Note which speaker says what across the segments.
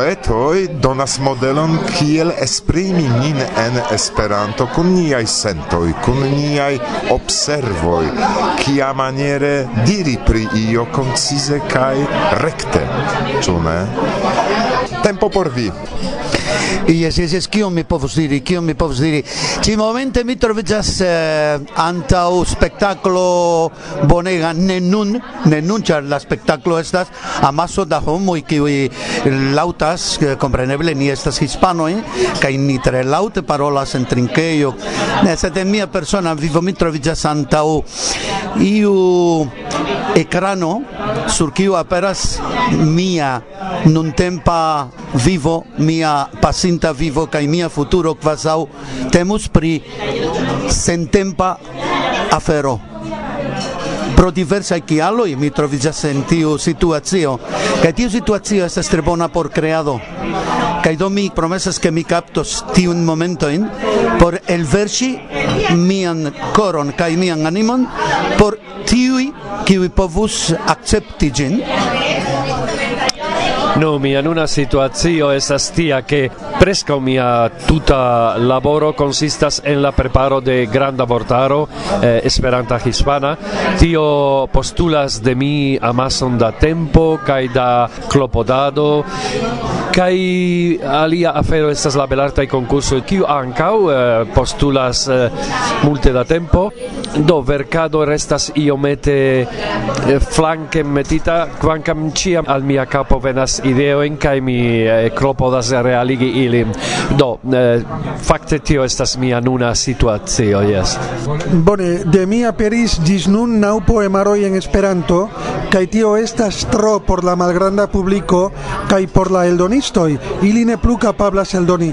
Speaker 1: poetoi donas modelon kiel esprimi nin en Esperanto kun niaj sentoj, kun niaj observoj, kia maniere diri pri io koncize kaj rekte, ĉu ne? Tempo por vi.
Speaker 2: Yes, yes, yes, kion mi povus diri, kion mi povus diri. Ci momente mi trovigas eh, antau spektaklo bonega, ne nun, ne nun, ĉar la spektaklo estas amaso da homoj kiuj lautas, eh, kompreneble ni estas hispanoj kaj ni tre laŭte parolas en trinkejo, sed en mia persona vivo mi troviĝas antaŭ iu ecrano sur kiu aperas mia nuntempa vivo, mia pasinta vivo kaj mia futuro kvazaŭ temus pri sentempa afero pro diversaj kialoj mi troviĝas en tiu situacio kaj tiu situacio estas tre bona por kreado kaj do mi promesas ke mi kaptos tiun momentojn por elverŝi mian koron kaj mian animon por tiuj kiuj povus akcepti ĝin.
Speaker 3: No, mi en una situazio estas tia che presca mia tuta laboro consistas en la preparo de granda vortaro eh, Esperanta hispana. Tio postulas de mi amason da tempo kai da clopodado kai alia afero estas la belartaj konkursoj kiu ankaŭ eh, postulas eh, multe da tempo do vercado restas iomete eh, flanke metita quancam ciam al mia capo venas ideo in kai mi eh, klopodas realigi ilin. Do, eh, fakte tio estas mia nuna situacio, yes.
Speaker 4: Bone, de mi aperis gis nun nau poemaro en Esperanto, kai tio estas tro por la malgranda publiko kai por la eldonistoi Ili ne plu kapablas eldoni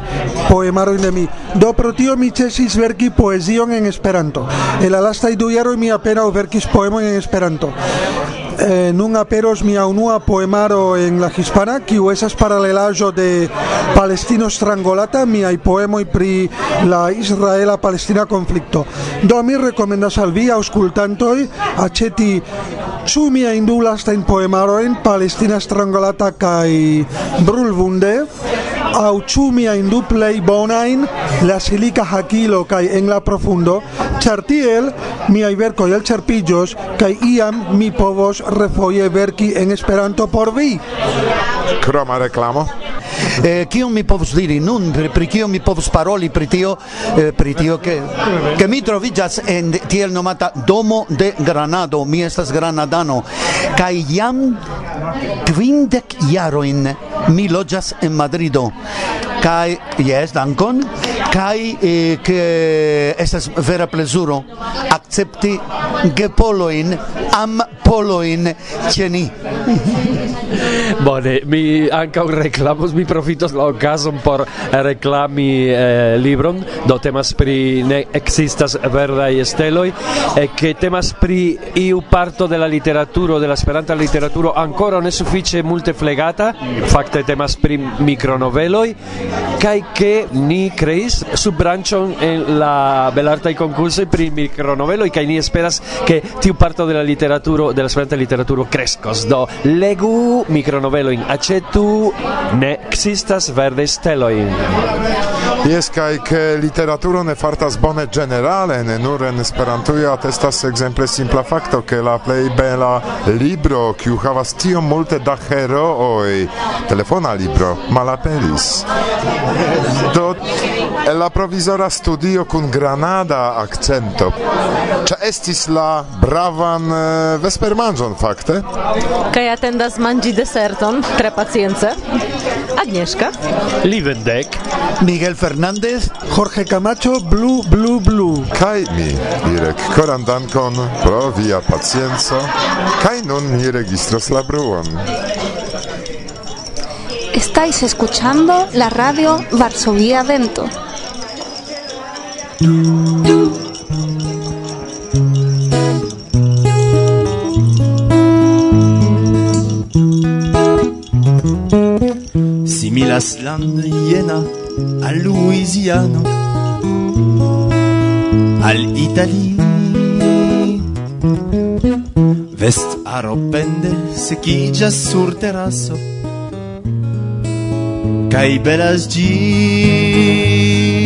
Speaker 4: poemaro de mi. Do pro tio mi cesis verki poezion en Esperanto. El alasta lastaj du jaroj mi apenaŭ verkis poemojn en Esperanto eh, nun aperos mia unua poemaro en la hispana kiu esas paralelaĵo de Palestino strangolata miaj poemoj pri la israela palestina konflikto. Do mi rekomendas al vi aŭskultantoj aĉeti ĉu miajn du lastajn poemarojn Palestina strangolata kaj Brulvunde? au ĉu miajn du plej bonajn, la silica hakilo kaj en la profundo, ĉar tiel miaj verkoj elĉerpiĝos kaj iam mi povos refoje verki en Esperanto por vi.
Speaker 1: Kroma reklamo.
Speaker 2: Eh, kion mi povus diri nun, pri, pri kion mi povus paroli pri tio, eh, pri tio ke, ke mi troviĝas en tiel nomata Domo de Granado, mi estas granadano, kaj jam kvindek jarojn mi loĝas en Madrido. Kai yes dankon. Kai eh, ke estas vera plezuro akcepti gepoloin am poloin ceni.
Speaker 3: bone mi anca un reclamos, mi profitos la okazon por reclami eh, libron. Do temas pri ne ekzistas verdaj steloj eh, che temas pri iu parto de la literaturo de la esperanta literaturo ancora ne suffice multe flegata ofte temas pri mikronoveloj kaj ke ni kreis subbranĉon en la belartaj konkursoj pri mikronoveloj kaj ni esperas ke tiu parto de la literaturo de la esperanta literaturo kreskos. Do legu mikronovelojn aĉetu ne ekzistas verde stelojn.
Speaker 1: Jes kaj ke literaturo ne fartas bone generale, ne nur en Esperantujo atestas ekzemple simpla fakto ke la plej bela libro kiu havas tiom multe da herooj, telefona libro malaperis. Do el la provizora studio kun granada accento. Ĉa estis la bravan eh, vespermanĝon fakte?
Speaker 5: Kaj atendas manĝi deserton tre pacience. Agnieszka.
Speaker 3: Livendek.
Speaker 2: Miguel Fernández,
Speaker 4: Jorge Camacho, Blue Blue Blue.
Speaker 1: Kaj mi, Irek Koran dankon pro via pacienco, kaj nun mi registros la bruon.
Speaker 6: Estáis escuchando la radio Varsovia Vento
Speaker 7: similas land iena al Louisiano al Itali Vest aro pende sequigas sur terrasso Kai belas gi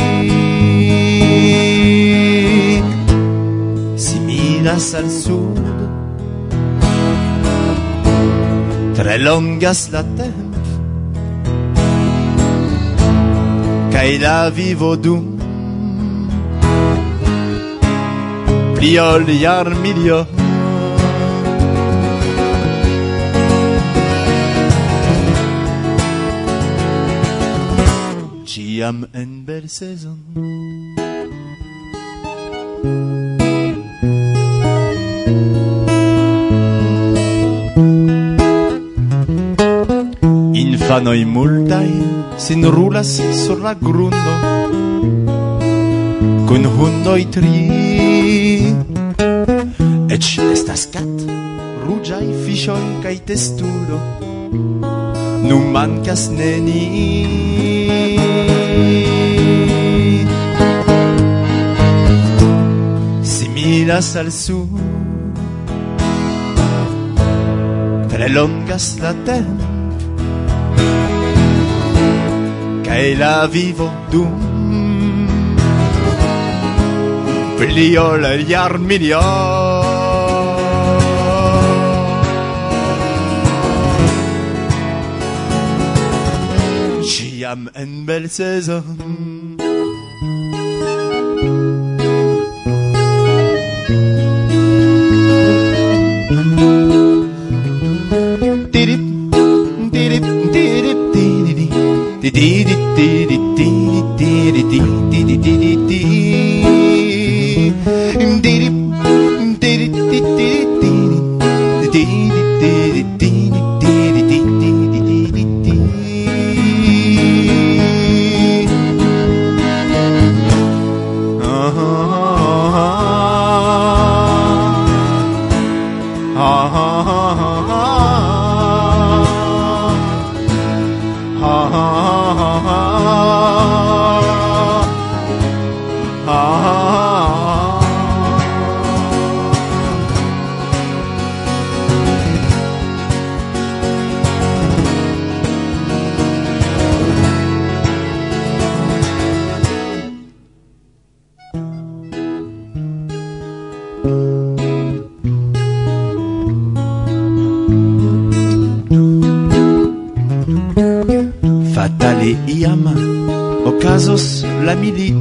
Speaker 7: brilas al sud. Tre longas la temp kai la vivo dum. Pliol jar milio Ciam en bel sezon. infanoi multai sin rulas sur la grundo. Kun hundoj tri. Eĉ estas kat ruĝaj fiŝoj kai testudo. Nu mancas neni. Similas al su. Tre longas la tempo kai la vivo dum. Pli ol jar milion Ĉiam en belsezono di di di di di di di di di di di di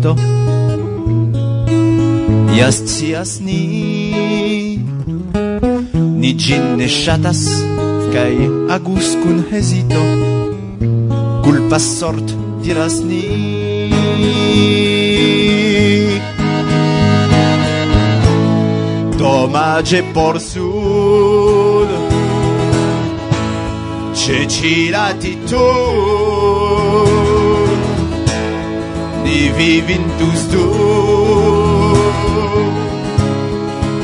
Speaker 7: vento e as tias ni ni gin ne chatas cae agus cun hesito. Culpa sort diras ni. Domage por sud ce girati tu. ni vivintus tu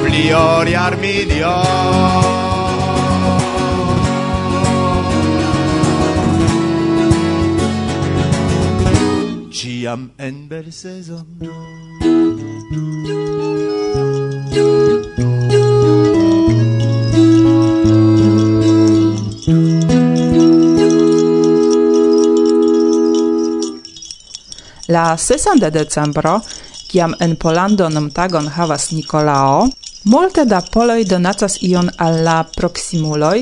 Speaker 7: pliori armidio ciam en bel sezon.
Speaker 8: La sesan de decembro, kiam en Polando nomtagon havas Nikolao, multe da poloj donacas ion al la proximuloj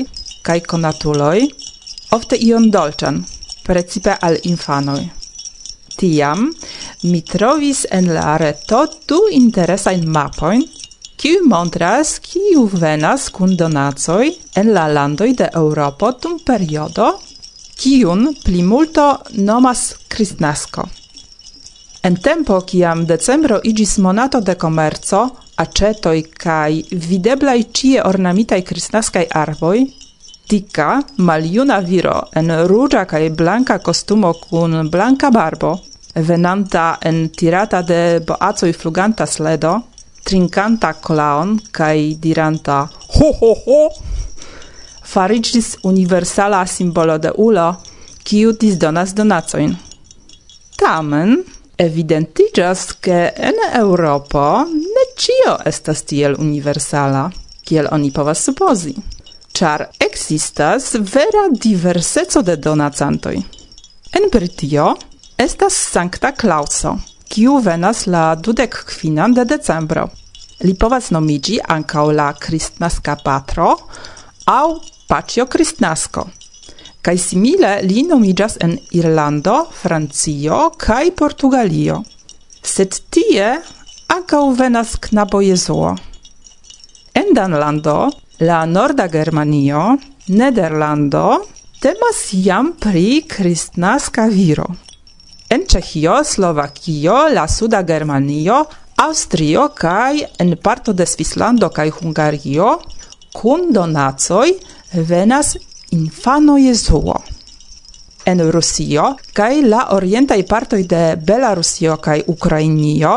Speaker 8: kaj konatuloj, ofte ion dolĉan, precipe al infanoj. Tiam mi trovis en la reto du interesajn mapojn, kiu montras kiu venas kun donacoj en la landoj de Eŭropo dum periodo, kiun plimulto nomas kristnasko. En tempo kiam decembro igis monato de komerco, acetoi kai videblai cie ornamitai kristnaskai arboi, Tika, maljuna viro en ruĝa kaj blanka kostumo kun blanka barbo, venanta en tirata de boacoj fluganta sledo, trinkanta colaon kaj diranta ho ho ho, fariĝis universala simbolo de ulo, kiu disdonas donacojn. Tamen, Evidentigas che en Europo ne cio estas tiel universala, kiel oni povas supozi, char existas vera diverseco de donacantoi. En Britio estas Sancta Clauso, kiu venas la dudek kvinan de decembro. Li povas nomigi ankaŭ la Kristnaska patro aŭ Pacio Kristnasko. Kai simile li nomigas en Irlando, Francio kaj Portugalio. Sed tie ankaŭ venas knabo Jesuo. En Danlando, la Norda Germanio, Nederlando temas jam pri kristnaska viro. En Ĉeĥio, Slovakio, la Suda Germanio, Austrio kaj en parto de Svislando kaj Hungario kun donacoj venas infano Jesuo. En Rusio kai la orientai partoi de Belarusio kai Ukrainio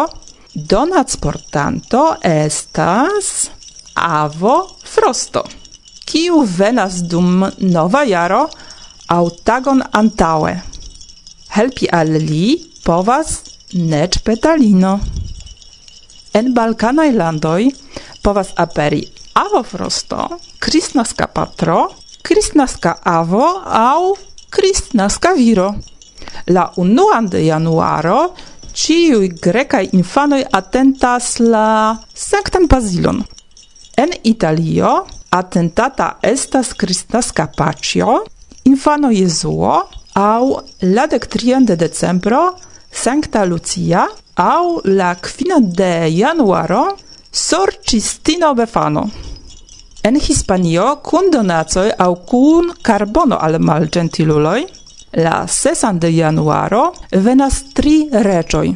Speaker 8: donacportanto estas avo frosto, kiu venas dum nova jaro aŭ tagon antaŭe. Helpi al li povas nec petalino. En Balkanaj landoj povas aperi avo frosto, Kristnaska patro kristnaska avo au kristnaska viro. La unuan de januaro ciui grecai infanoi attentas la Sanctam Basilon. En Italio attentata estas kristnaska pacio, infano Jesuo, au la dectrian de decembro Sancta Lucia, au la quina de januaro Sorcistino Befano. En Hispanio, kun donacoj aŭ kun karbono al malgentiluloj, la 6 de januaro venas tri reĝoj.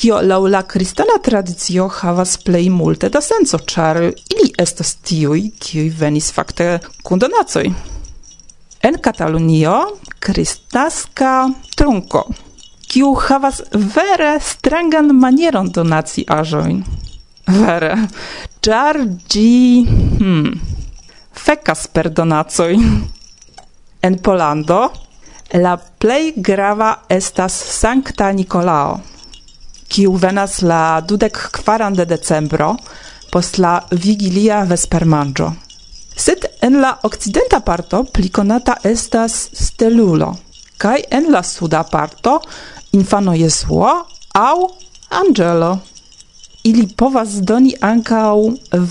Speaker 8: Kio laŭ la kristana tradicio havas plej multe da senco, ĉar ili estas tiuj, kiuj venis fakte kun donacoj. En Katalunio, kristaska trunko, kiu havas vere strangan manieron donaci aĵojn. Vere. Ĉar gi... Hmm, fecas per donacoj. en Polando la plej grava estas Sankta Nikolao, kiu venas la dudek kvaran de decembro post la vigilia vespermanĝo. Sed en la okcidenta parto pli konata estas stelulo, kaj en la suda parto infano Jesuo aŭ angelo ili povas doni ankaŭ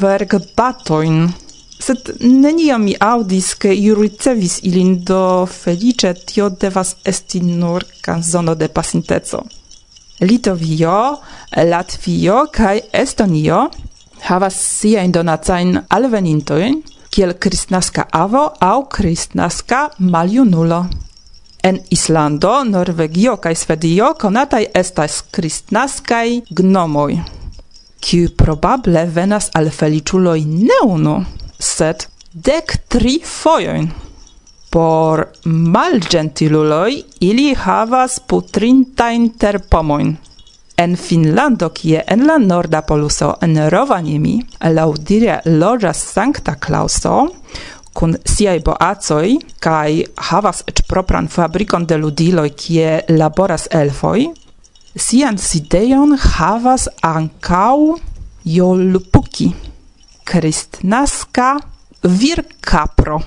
Speaker 8: verkbatojn. Sed neniam mi aŭdis, ke iu ricevis ilin do feliĉe tio devas esti nur kanzono de pasinteco. Litovio, Latvio kaj Estonio havas siajn donacajn alvenintojn kiel kristnaska avo aŭ kristnaska maljunulo. En Islando, Norvegio kaj Svedio konataj estas kristnaskaj gnomoj kiu probable venas al feliĉuloj ne unu, sed dek tri fojojn. Por malgentiluloj ili havas putrintajn terpomojn. En Finlando, kie en la norda poluso en Rovaniemi, laŭdire loĝas Sankta Klauso, kun siaj boacoj kaj havas eĉ propran fabrikon de ludiloj, kie laboras elfoj, Sian sidejon havas ankaŭ Jolpuki, kristnaska virkapro.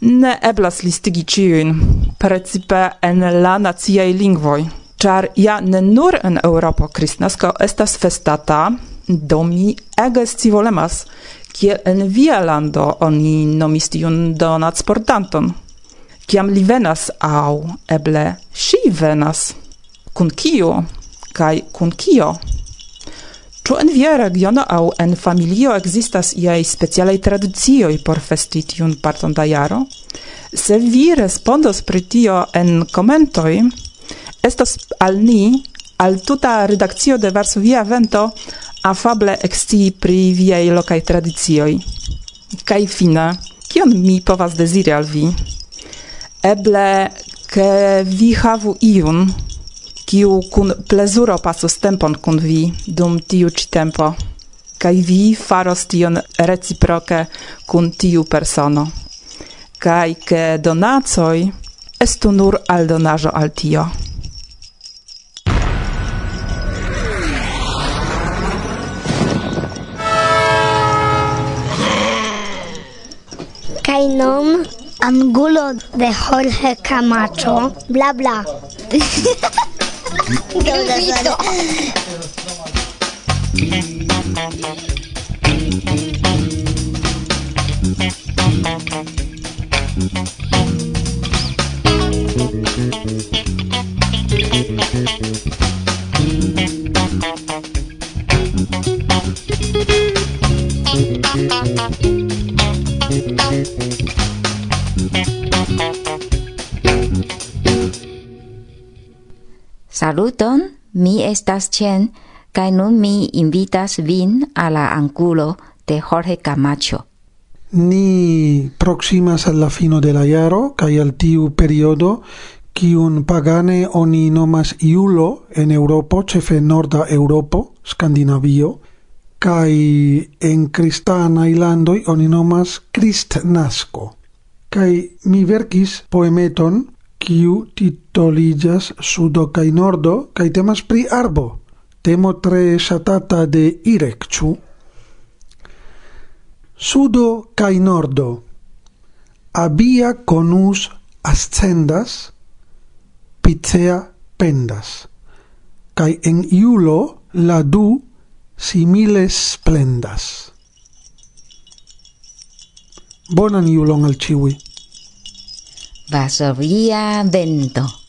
Speaker 8: Ne eblas listigi ĉiujn, precipe en la naciaj lingvoj, ĉar ja ne nur en Eŭropo kristnasko estas festata, do mi ege scivolemas, kiel en via lando oni nomis tiun donacportanton. Kiam li venas au eble ŝi venas – kun kiu kai kun kio. Ĉu en via regiono aŭ en familio ekzistas iaj specialaj tradicioj por festi tiun parton da jaro? Se vi respondos pri tio en komentoj, estos al ni, al tuta redakcio de Varsovia Vento, afable ekscii pri viaj lokaj tradicioj. Kaj fina, kion mi povas deziri al vi? Eble, ke vi havu iun, kiu kun plezuro pasus tempon kun vi dum tiu ci tempo, kai vi faros tion reciproke kun tiu persono. kai ke donacoj estu nur aldonajo al tio.
Speaker 9: Kai nom angulo de Jorge Camacho, bla bla. Dudito. Dudito.
Speaker 10: Saluton, mi estas Chen, kaj nun mi invitas vin a la angulo de Jorge Camacho.
Speaker 4: Ni proximas al la fino de la jaro kaj al tiu periodo kiun pagane oni nomas iulo en Europo, ĉefe norda Europo, Skandinavio, kaj en kristanaj landoj oni nomas kristnasko. Kaj mi verkis poemeton kiu titoligas Sudo kaj Nordo kaj temas pri arbo, temo tre ŝatata de Irek, ĉu? Sudo kaj Nordo. Abia conus ascendas, picea pendas. Kai en iulo la du simile splendas. Bonan iulon al ciui.
Speaker 10: Vasovía Vento.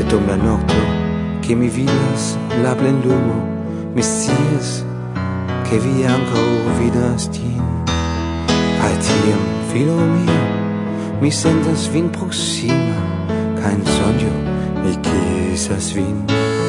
Speaker 2: se dum la nocto che mi vidas la plenlumo mi sies che vi anco vidas ĝin al tiam filo mio mi sentas vin proxima kein sonio mi kisas vin.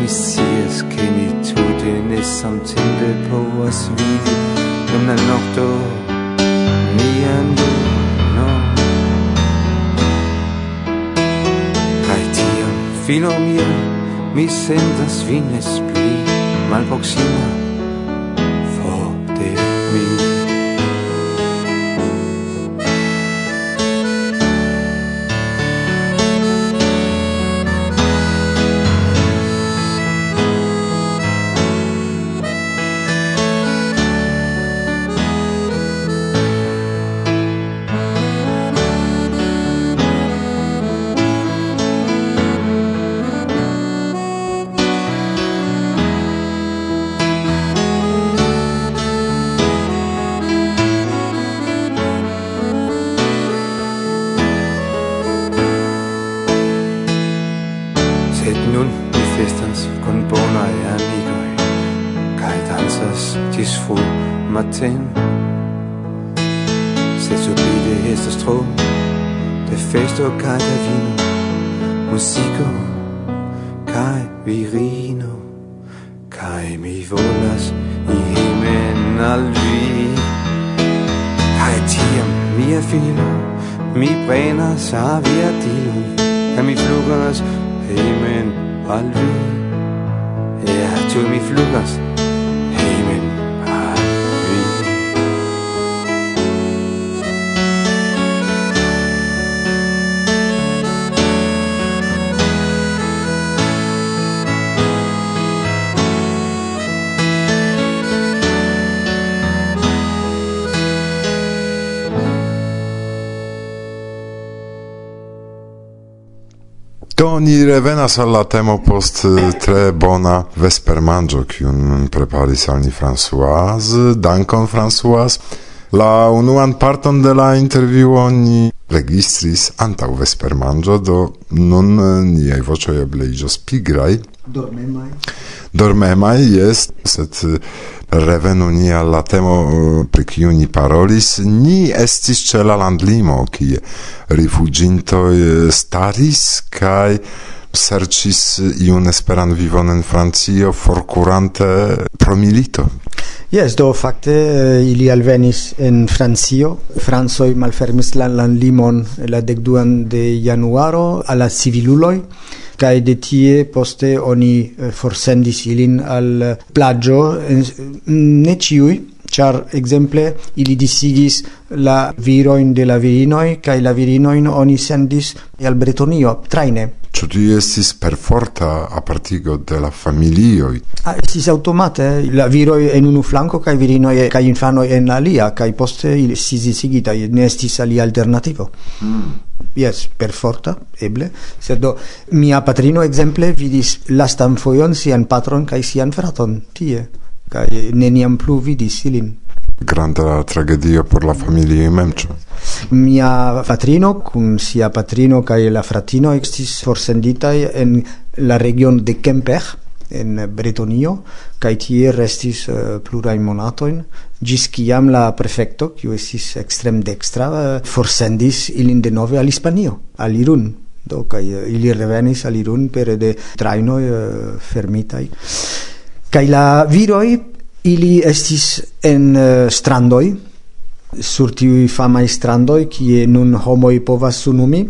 Speaker 2: mi scias che mi tutte ne samtempe povas vivi. Dum la nokto mian no. Kai tiam filo mio mi sentas vin espli malproksima for de mi. Martin Se subite estas tro De festo kaj de vino Musico kai virino Kaj mi volas hejmen al vi. Kaj tiam mia filo Mi prenas avia dilon Kaj mi flugas hejmen al vi. Ja, ĉu mi flugas
Speaker 11: Do ni revenas al la temo post eh, tre bona vespermanĝo kiun preparis al ni Françoise. Dankon Françoise. La unuan parton de la intervjuo ni registris antaŭ vespermanĝo, do nun eh, niaj voĉoj eble iĝos pigraj.
Speaker 2: Dormemaj
Speaker 11: dormemaj jest, sed eh, revenu ni al la temo eh, pri kiu ni parolis, ni estis ce la landlimo, kie rifugintoi eh, staris kai sercis iun esperan vivon en Francio forcurante pro milito.
Speaker 12: Yes, do fakte ili alvenis en Francio. Francoj malfermis la landlimon la dekduan de januaro alla la kai de tie poste oni eh, forsendis ilin al eh, plagio eh, ne ciui char exemple ili disigis la viroin de la virinoi kai la virinoin oni sendis al Bretonio traine
Speaker 11: Ĉu ti estis perforta apartigo de la familioj?
Speaker 12: Ah, estis automate eh? la viroj en unu flanko kaj virinoj kaj infanoj en alia kaj poste ili estis disigitaj ne estis alia alternativo. Mm. Yes, perforta, eble, sed do mia patrino ekzemple vidis lastan fojon sian patron kaj sian fraton tie kaj neniam plu vidis ilin.
Speaker 11: Granda tragedio por la familio mem ĉu
Speaker 12: mia patrino kun sia patrino kaj la fratino estis forsenditaj en la region de Kemper en Bretonio kaj tie restis eh, uh, pluraj monatojn ĝis kiam la prefekto kiu estis ekstrem dekstra uh, eh, forsendis ilin denove al Hispanio al Irun. Do kaj uh, eh, ili revenis al Irun per de trajnoj fermitaj kai la viroi ili estis en eh, uh, strandoi sur tiu fama strandoi kie nun homoj povas sunumi.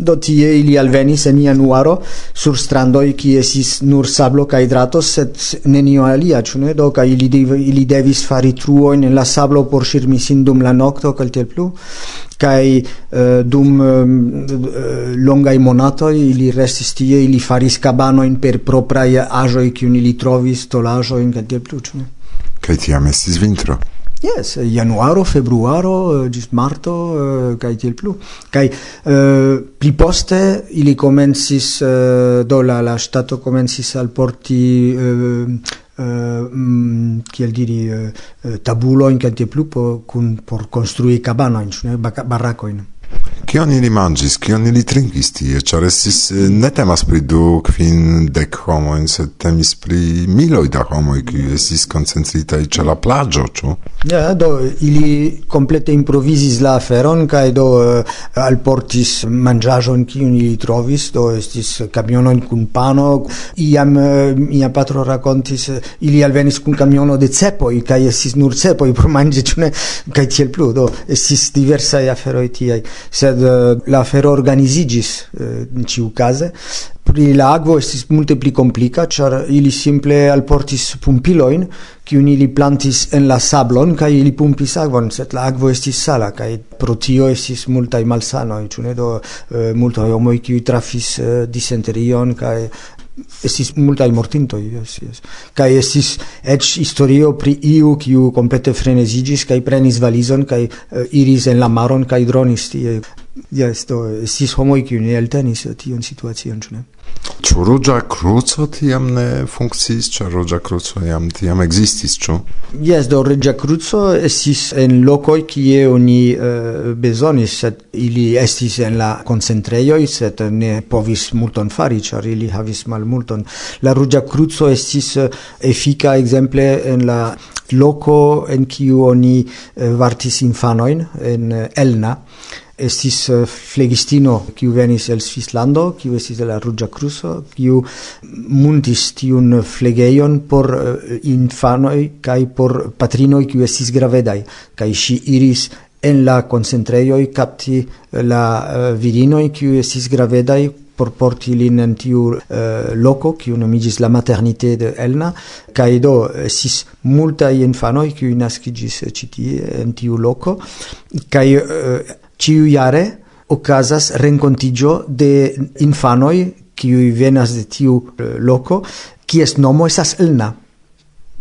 Speaker 12: Do tie ili alvenis en januaro sur strandoi kie esis nur sablo kaj drato, sed nenio alia, ĉu ne? Do kaj ili, dev, ili devis fari truojn en la sablo por ŝirmi sin dum la nokto kaj tiel plu. Kai uh, eh, dum uh, eh, longai monatoi ili restis tie ili faris cabano in per proprai ajoi kiun ili trovis tolajo in cadel plucne
Speaker 11: kai tiam estis vintro.
Speaker 12: Yes, eh, januaro, februaro, eh, gis marto, eh, kai tiel plu. Kai uh, pli poste ili comensis, uh, do la, la stato comensis al porti uh, Uh, kiel diri uh, tabuloin kaj tiel plu por, kun, por konstrui kabanoin, barrakoin.
Speaker 11: Kion ili mangis, kion ili trinkis tie, ĉar estis eh, ne temas pri du kvin dek homojn, sed temis pri miloj da homoj, kiuj estis koncentritaj ĉe la plaĝo, ĉu?
Speaker 12: Ja, do ili komplete improvizis la aferon kaj do eh, alportis manĝaĵon kiun ili trovis, do estis kamionojn kun pano. Iam eh, mia patro rakontis, ili alvenis kun kamiono de cepoj kaj estis nur cepoj por manĝi, ĉu ne? Kaj tiel plu, do estis diversaj aferoj tiaj sed eh, la fero organizigis eh, in ciu case pri la agvo estis multe pli complica char ili simple alportis pumpiloin kiun ili plantis en la sablon kai ili pumpis agvon sed la agvo estis sala kai pro tio estis multa malsano ĉu ne? Do eh, uh, multa homo kiuj trafis disenterion kai estis multa mortinto yes, yes. kai estis ec historio pri iu kiu compete frenesigis kai prenis valizon kai uh, eh, iris en la maron kai dronis tie yes do estis homoi kiu ne eltenis eh, tion situacion ĉu ne
Speaker 11: Ĉu ruĝa kruco tiam ne funkciis, ĉar ruĝa kruco jam tiam ekzistis, ĉu?
Speaker 12: Jes, do ruĝa kruco estis en lokoj kie oni uh, bezonis, sed ili estis en la koncentrejoj, sed ne povis multon fari, ĉar ili havis malmulton. La ruĝa kruco estis eh, efika ekzemple en la loko en kiu oni uh, vartis infanojn en Elna estis eh, flegistino kiu venis el Svislando, kiu estis de la Ruĝa Kruso, kiu muntis tiun flegejon por eh, infanoj kaj por patrinoj kiu estis gravedaj. Kaj ŝi iris en la koncentrejoj capti eh, la virinoj kiu estis gravedaj por porti lin en tiu uh, loco, kiu nomigis la maternité de Elna, kaj do estis multaj infanoj kiu naskiĝis ĉi tie en tiu loco, kaj uh, Ciu iare ocasas rencontigio de infanoi qui venas de tiu eh, loco qui es nomo esas Elna.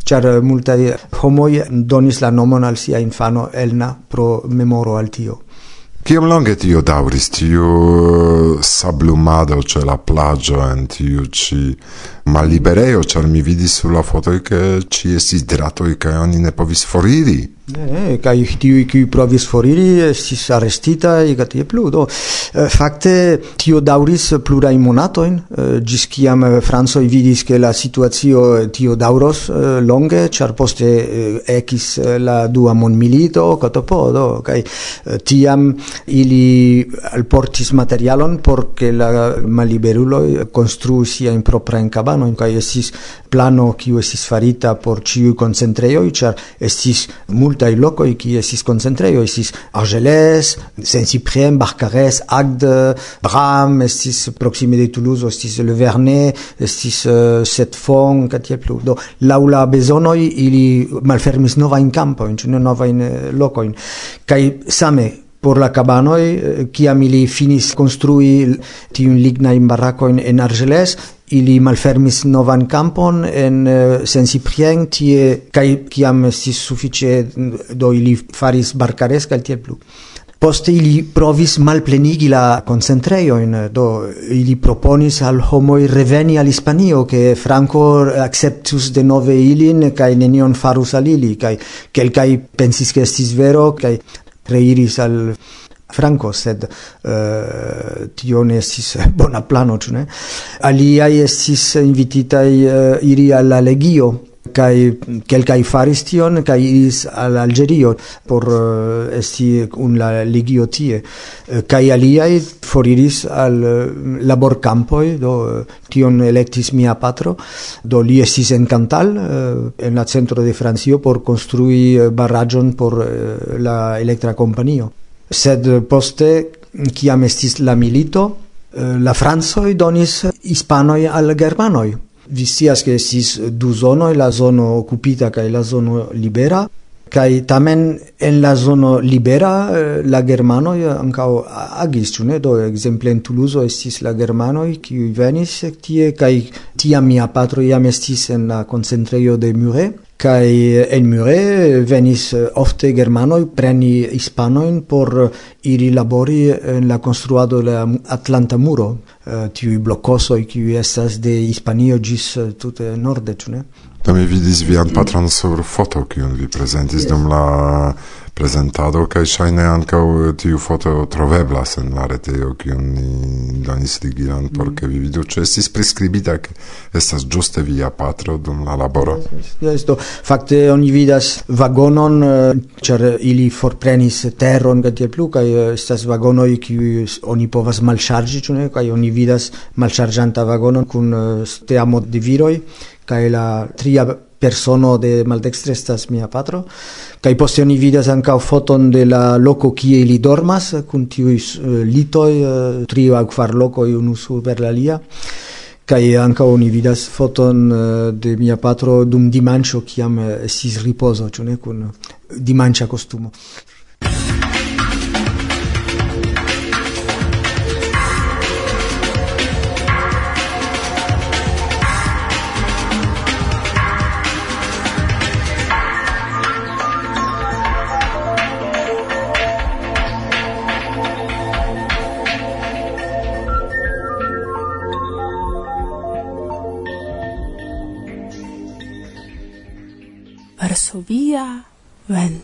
Speaker 12: char eh, multaj homoi donis la nomon al sia infano Elna pro memoro al tio.
Speaker 11: Kiom longe tio dauris, tiu eh, sablumado ce la plagio en tiu ci mallibereo, char mi vidis sulla foto che ci esis dratoi che oni ne povis foriri?
Speaker 12: Ne, kai tiu kiu provis foriri estis arrestita e gatie plu. Do eh, fakte tio dauris plurai monatojn eh, gis kiam eh, Franco vidis ke la situazio tio dauros longe, char poste ekis la dua mondmilito kotopodo kai tiam ili alportis materialon por ke la malliberuloj konstrui in cabano in kai estis plano kiu estis farita por ciu concentreio, char estis multe multaj lokoj kie estis koncentrejoj estis Argelès, Saint-Cyprien, Barcarès, Agde, Bram, estis proksime de Toulouse, estis Le Vernet, estis uh, Setfon, kaj tiel plu. Do laŭ la bezonoj ili malfermis novajn kampojn, ĉu ne novajn euh, lokojn. Kaj same por la cabanoi, euh, kiam ili finis construi tiun lignajn barakojn en Argelès, ili malfermis novan campon en eh, uh, Sensiprien tie kai kiam estis sufice do ili faris barcares cal tie plu. Poste ili provis malplenigi la concentrejoin, eh, do ili proponis al homo reveni al Hispanio, che Franco acceptus de nove ilin, kai nenion farus al ili, kai kelkai pensis che estis vero, kai reiris al Franco, sed uh, tio ne estis bona plano, ĉu ne? Aliaj estis invititaj uh, iri al la legio, kai kelkai faris tion kai iris al Algerio por uh, esti un la legio tie. Kai aliai foriris al uh, laborcampoi do uh, tion electis mia patro. Do li estis en Cantal en la centro de Francio por construi barragion por la electra companio sed poste kiam estis la milito eh, la francoj donis hispanoj al germanoj. Vi scias ke estis du zonoj la zono okupita kaj la zono libera. Kaj tamen en la zono libera eh, la germanoj ankaŭ agis ĉu ne? Do ekzemple en Tuluzo estis la germanoj kiuj venis tie kaj tiam mia patro jam estis en la koncentrejo de Muret kai en mure venis eh, ofte germanoi preni hispanoin por eh, iri labori en la construado la Atlanta muro eh, uh, tiui blocosoi qui estas de Hispanio gis tute norde, tune?
Speaker 11: Do mi vidis vian patron sur foto, kiun vi prezentis dum la prezentado, kaj ŝajne ankaŭ tiu foto troveblas en la retejo, kiun ni donis ligilon, por mm. ke vi vidu, ĉu estis priskribita, ke estas ĝuste via patro dum la laboro.
Speaker 12: Jes, do. Fakte oni vidas vagonon, eh, ĉar ili forprenis teron kaj tiel plu, kaj eh, estas vagonoj, kiuj oni povas malŝarĝi, ĉu ne, kaj oni vidas malŝarĝanta vagonon kun eh, teamo de viroj, kaj la tria persono de maldextre estas mia patro. Kai poste oni vidas ankaŭ foton de la loko kie ili dormas kun tiuj uh, litoj uh, tri aŭ kvar lokoj unu super la alia kai anka oni vidas foton uh, de mia patro dum dimanĉo kiam estis ripozo ĉu ne kun dimanĉa kostumo.
Speaker 13: 家稳